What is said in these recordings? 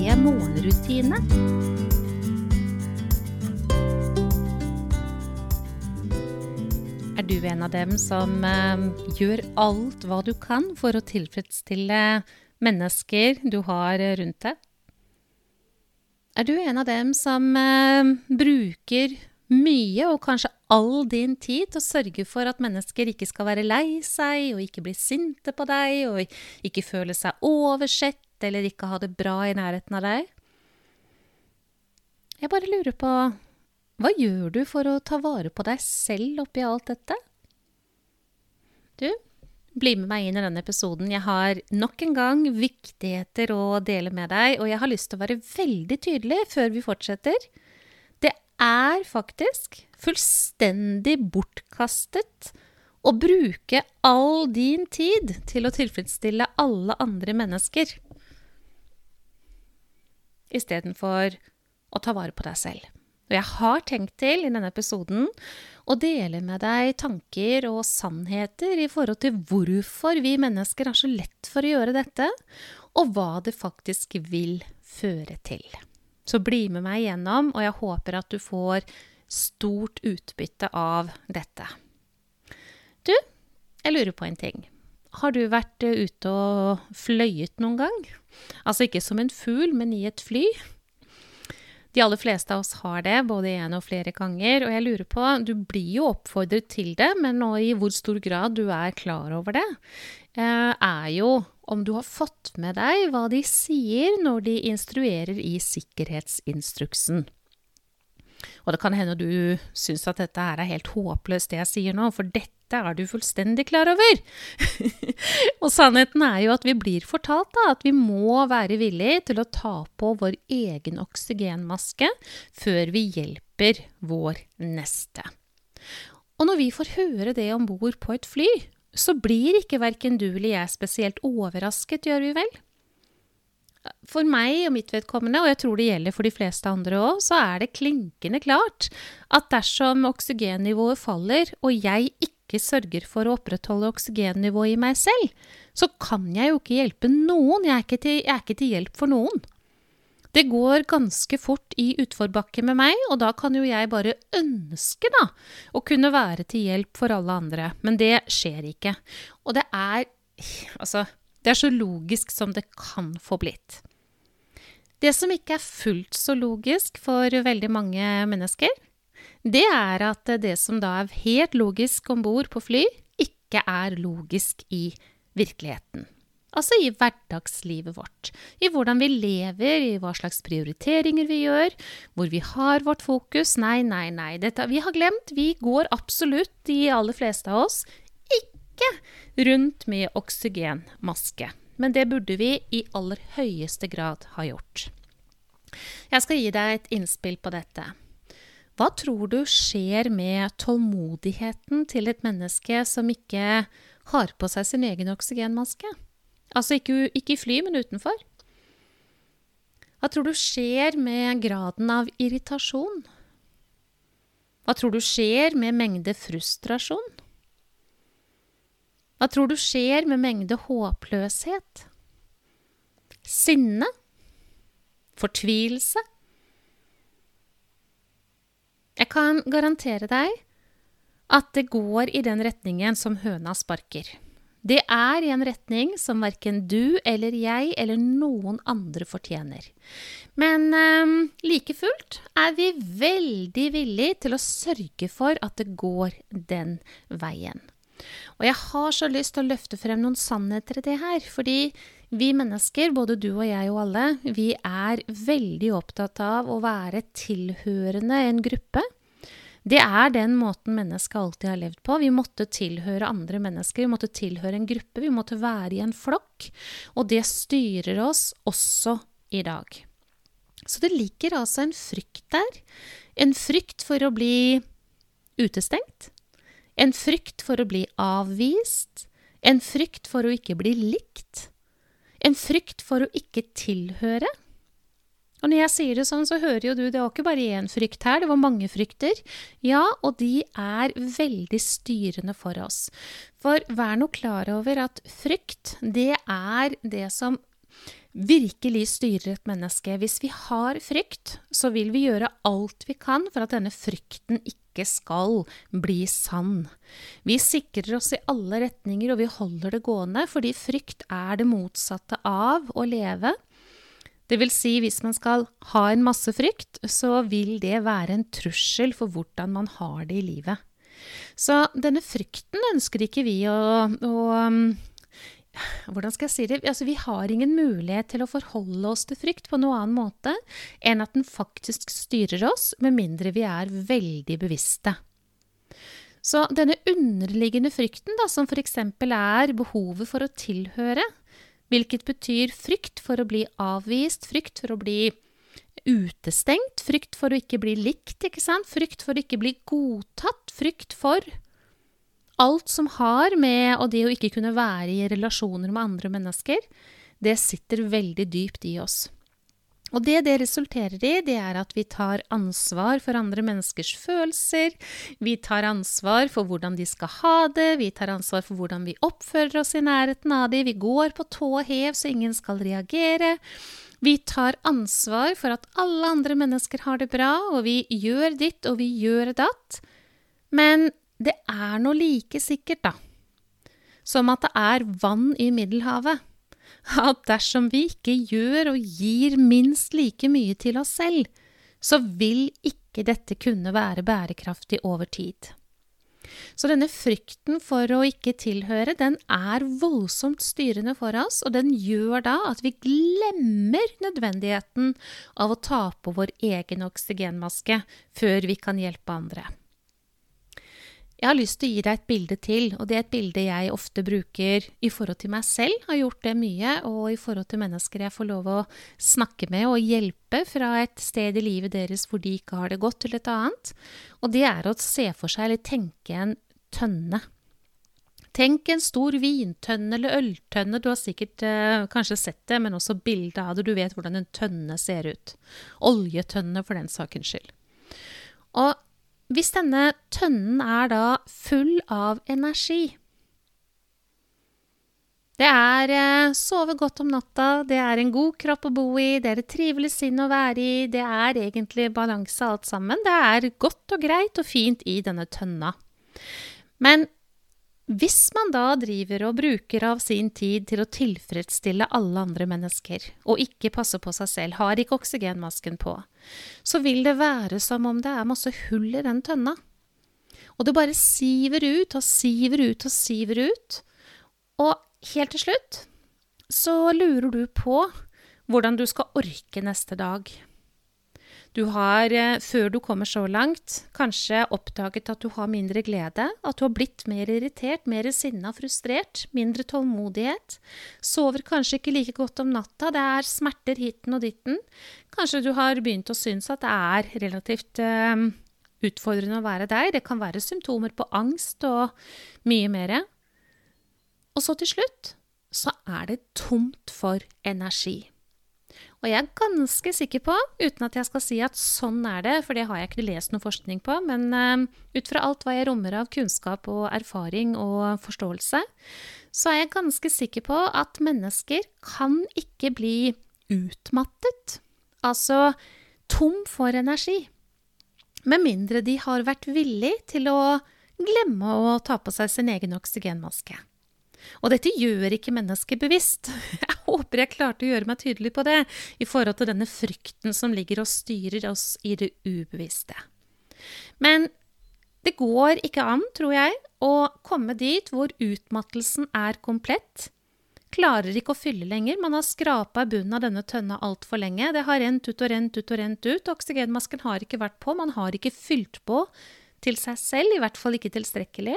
morgenrutine. Er du en av dem som eh, gjør alt hva du kan for å tilfredsstille mennesker du har rundt deg? Er du en av dem som eh, bruker mye, og kanskje all din tid, til å sørge for at mennesker ikke skal være lei seg, og ikke bli sinte på deg, og ikke føle seg oversett, eller ikke ha det bra i nærheten av deg? Jeg bare lurer på hva gjør du for å ta vare på deg selv oppi alt dette? Du, bli med meg inn i denne episoden. Jeg har nok en gang viktigheter å dele med deg, og jeg har lyst til å være veldig tydelig før vi fortsetter. Det er faktisk fullstendig bortkastet å bruke all din tid til å tilfredsstille alle andre mennesker, istedenfor å ta vare på deg selv. Og jeg har tenkt til i denne episoden å dele med deg tanker og sannheter i forhold til hvorfor vi mennesker har så lett for å gjøre dette, og hva det faktisk vil føre til. Så bli med meg igjennom, og jeg håper at du får stort utbytte av dette. Du, jeg lurer på en ting. Har du vært ute og fløyet noen gang? Altså ikke som en fugl, men i et fly? De aller fleste av oss har det, både én og flere ganger. Og jeg lurer på, du blir jo oppfordret til det, men nå i hvor stor grad du er klar over det, eh, er jo om du har fått med deg hva de sier når de instruerer i sikkerhetsinstruksen. Og det kan hende du syns at dette her er helt håpløst, det jeg sier nå, for dette er du fullstendig klar over. og sannheten er jo at vi blir fortalt da, at vi må være villige til å ta på vår egen oksygenmaske før vi hjelper vår neste. Og når vi får høre det om bord på et fly, så blir ikke verken du eller jeg spesielt overrasket, gjør vi vel? For meg og mitt vedkommende, og jeg tror det gjelder for de fleste andre òg, så er det klinkende klart at dersom oksygennivået faller, og jeg ikke sørger for å opprettholde oksygennivået i meg selv, så kan jeg jo ikke hjelpe noen. Jeg er til, er ikke til hjelp for noen. Det går ganske fort i utforbakke med meg, og da kan jo jeg bare ønske, da, å kunne være til hjelp for alle andre. Men det skjer ikke. Og det er Altså, det er så logisk som det kan få blitt. Det som ikke er fullt så logisk for veldig mange mennesker, det er at det som da er helt logisk om bord på fly, ikke er logisk i virkeligheten. Altså i hverdagslivet vårt. I hvordan vi lever, i hva slags prioriteringer vi gjør, hvor vi har vårt fokus. Nei, nei, nei, dette vi har glemt. Vi går absolutt, de aller fleste av oss, ikke rundt med oksygenmaske. Men det burde vi i aller høyeste grad ha gjort. Jeg skal gi deg et innspill på dette. Hva tror du skjer med tålmodigheten til et menneske som ikke har på seg sin egen oksygenmaske? Altså ikke, ikke i fly, men utenfor. Hva tror du skjer med graden av irritasjon? Hva tror du skjer med mengde frustrasjon? Hva tror du skjer med mengde håpløshet? Sinne? Fortvilelse? Jeg kan garantere deg at det går i den retningen som høna sparker. Det er i en retning som verken du eller jeg eller noen andre fortjener. Men eh, like fullt er vi veldig villige til å sørge for at det går den veien. Og jeg har så lyst til å løfte frem noen sannheter i det her, fordi vi mennesker, både du og jeg og alle, vi er veldig opptatt av å være tilhørende en gruppe. Det er den måten mennesket alltid har levd på. Vi måtte tilhøre andre mennesker, vi måtte tilhøre en gruppe, vi måtte være i en flokk. Og det styrer oss også i dag. Så det ligger altså en frykt der. En frykt for å bli utestengt. En frykt for å bli avvist. En frykt for å ikke bli likt. En frykt for å ikke tilhøre. Og når jeg sier det sånn, så hører jo du det var ikke bare én frykt her, det var mange frykter. Ja, og de er veldig styrende for oss. For vær nå klar over at frykt, det er det som virkelig styrer et menneske. Hvis vi har frykt, så vil vi gjøre alt vi kan for at denne frykten ikke skal bli sann. Vi sikrer oss i alle retninger, og vi holder det gående, fordi frykt er det motsatte av å leve. Det vil si, hvis man skal ha en masse frykt, så vil det være en trussel for hvordan man har det i livet. Så denne frykten ønsker ikke vi å, å hvordan skal jeg si det? Altså, vi har ingen mulighet til å forholde oss til frykt på noen annen måte enn at den faktisk styrer oss, med mindre vi er veldig bevisste. Så denne underliggende frykten, da, som f.eks. er behovet for å tilhøre, hvilket betyr frykt for å bli avvist, frykt for å bli utestengt, frykt for å ikke bli likt, ikke sant? frykt for å ikke bli godtatt, frykt for alt som har med og det å ikke kunne være i relasjoner med andre mennesker, det sitter veldig dypt i oss. Og det det resulterer i, det er at vi tar ansvar for andre menneskers følelser, vi tar ansvar for hvordan de skal ha det, vi tar ansvar for hvordan vi oppfører oss i nærheten av dem, vi går på tå hev så ingen skal reagere. Vi tar ansvar for at alle andre mennesker har det bra, og vi gjør ditt og vi gjør datt. Men det er nå like sikkert, da, som at det er vann i Middelhavet, at dersom vi ikke gjør og gir minst like mye til oss selv, så vil ikke dette kunne være bærekraftig over tid. Så denne frykten for å ikke tilhøre, den er voldsomt styrende for oss, og den gjør da at vi glemmer nødvendigheten av å ta på vår egen oksygenmaske før vi kan hjelpe andre. Jeg har lyst til å gi deg et bilde til, og det er et bilde jeg ofte bruker i forhold til meg selv. Har gjort det mye, og i forhold til mennesker jeg får lov å snakke med og hjelpe fra et sted i livet deres hvor de ikke har det godt, til et annet. Og det er å se for seg eller tenke en tønne. Tenk en stor vintønne eller øltønne. Du har sikkert eh, kanskje sett det, men også bilde av det. Du vet hvordan en tønne ser ut. Oljetønne, for den sakens skyld. Og hvis denne tønnen er da full av energi Det er eh, sove godt om natta, det er en god kropp å bo i, det er et trivelig sinn å være i, det er egentlig balanse alt sammen. Det er godt og greit og fint i denne tønna. Men hvis man da driver og bruker av sin tid til å tilfredsstille alle andre mennesker, og ikke passer på seg selv, har ikke oksygenmasken på, så vil det være som om det er masse hull i den tønna. Og det bare siver ut og siver ut og siver ut. Og helt til slutt så lurer du på hvordan du skal orke neste dag. Du har, eh, før du kommer så langt, kanskje oppdaget at du har mindre glede, at du har blitt mer irritert, mer sinna, frustrert, mindre tålmodighet, sover kanskje ikke like godt om natta, det er smerter hitten og ditten. Kanskje du har begynt å synes at det er relativt uh, utfordrende å være deg. Det kan være symptomer på angst og mye mer. Og så til slutt så er det tomt for energi. Og jeg er ganske sikker på, uten at jeg skal si at sånn er det, for det har jeg ikke lest noe forskning på, men uh, ut fra alt hva jeg rommer av kunnskap og erfaring og forståelse, så er jeg ganske sikker på at mennesker kan ikke bli utmattet, altså tom for energi, med mindre de har vært villig til å glemme å ta på seg sin egen oksygenmaske. Og dette gjør ikke mennesket bevisst. Jeg håper jeg klarte å gjøre meg tydelig på det, i forhold til denne frykten som ligger og styrer oss i det ubevisste. Men det går ikke an, tror jeg, å komme dit hvor utmattelsen er komplett. Klarer ikke å fylle lenger. Man har skrapa bunnen av denne tønna altfor lenge. Det har rent ut og rent ut og rent ut. Oksygenmasken har ikke vært på. Man har ikke fylt på til seg selv, i hvert fall ikke tilstrekkelig.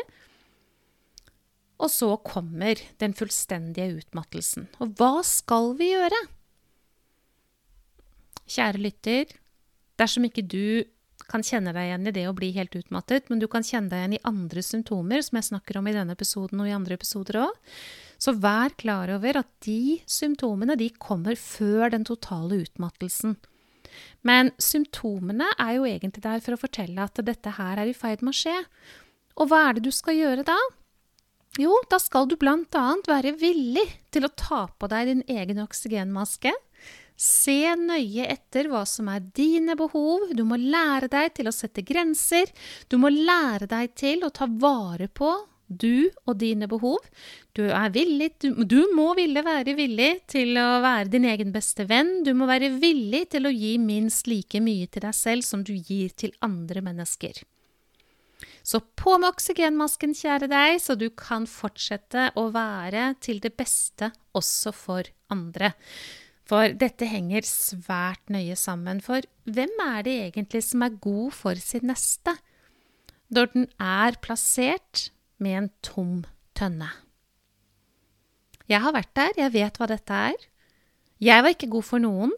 Og så kommer den fullstendige utmattelsen. Og hva skal vi gjøre? kjære lytter, dersom ikke du kan kjenne deg igjen i det å bli helt utmattet, men du kan kjenne deg igjen i andre symptomer, som jeg snakker om i denne episoden og i andre episoder òg, så vær klar over at de symptomene de kommer før den totale utmattelsen. Men symptomene er jo egentlig der for å fortelle at dette her er i ferd med å skje. Og hva er det du skal gjøre da? Jo, da skal du annet være villig til å ta på deg din egen oksygenmaske. Se nøye etter hva som er dine behov. Du må lære deg til å sette grenser. Du må lære deg til å ta vare på du og dine behov. Du, villig, du, du, må ville være villig til å være din egen beste venn. Du må være villig til å gi minst like mye til deg selv som du gir til andre mennesker. Så på med oksygenmasken, kjære deg, så du kan fortsette å være til det beste også for andre. For dette henger svært nøye sammen. For hvem er det egentlig som er god for sin neste? Når den er plassert med en tom tønne. Jeg har vært der, jeg vet hva dette er. Jeg var ikke god for noen.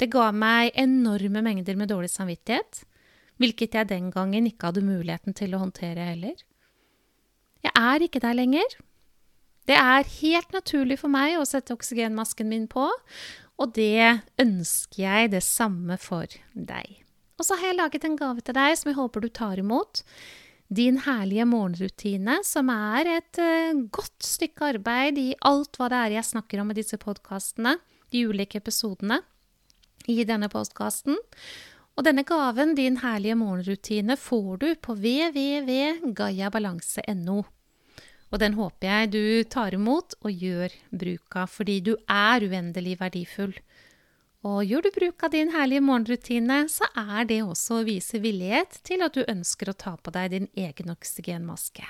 Det ga meg enorme mengder med dårlig samvittighet, hvilket jeg den gangen ikke hadde muligheten til å håndtere heller. Jeg er ikke der lenger. Det er helt naturlig for meg å sette oksygenmasken min på, og det ønsker jeg det samme for deg. Og så har jeg laget en gave til deg som jeg håper du tar imot. Din herlige morgenrutine, som er et uh, godt stykke arbeid i alt hva det er jeg snakker om i disse podkastene, de ulike episodene i denne podkasten. Og denne gaven, din herlige morgenrutine, får du på www.gayabalanse.no. Og den håper jeg du tar imot og gjør bruk av, fordi du er uendelig verdifull. Og gjør du bruk av din herlige morgenrutine, så er det også å vise villighet til at du ønsker å ta på deg din egen oksygenmaske.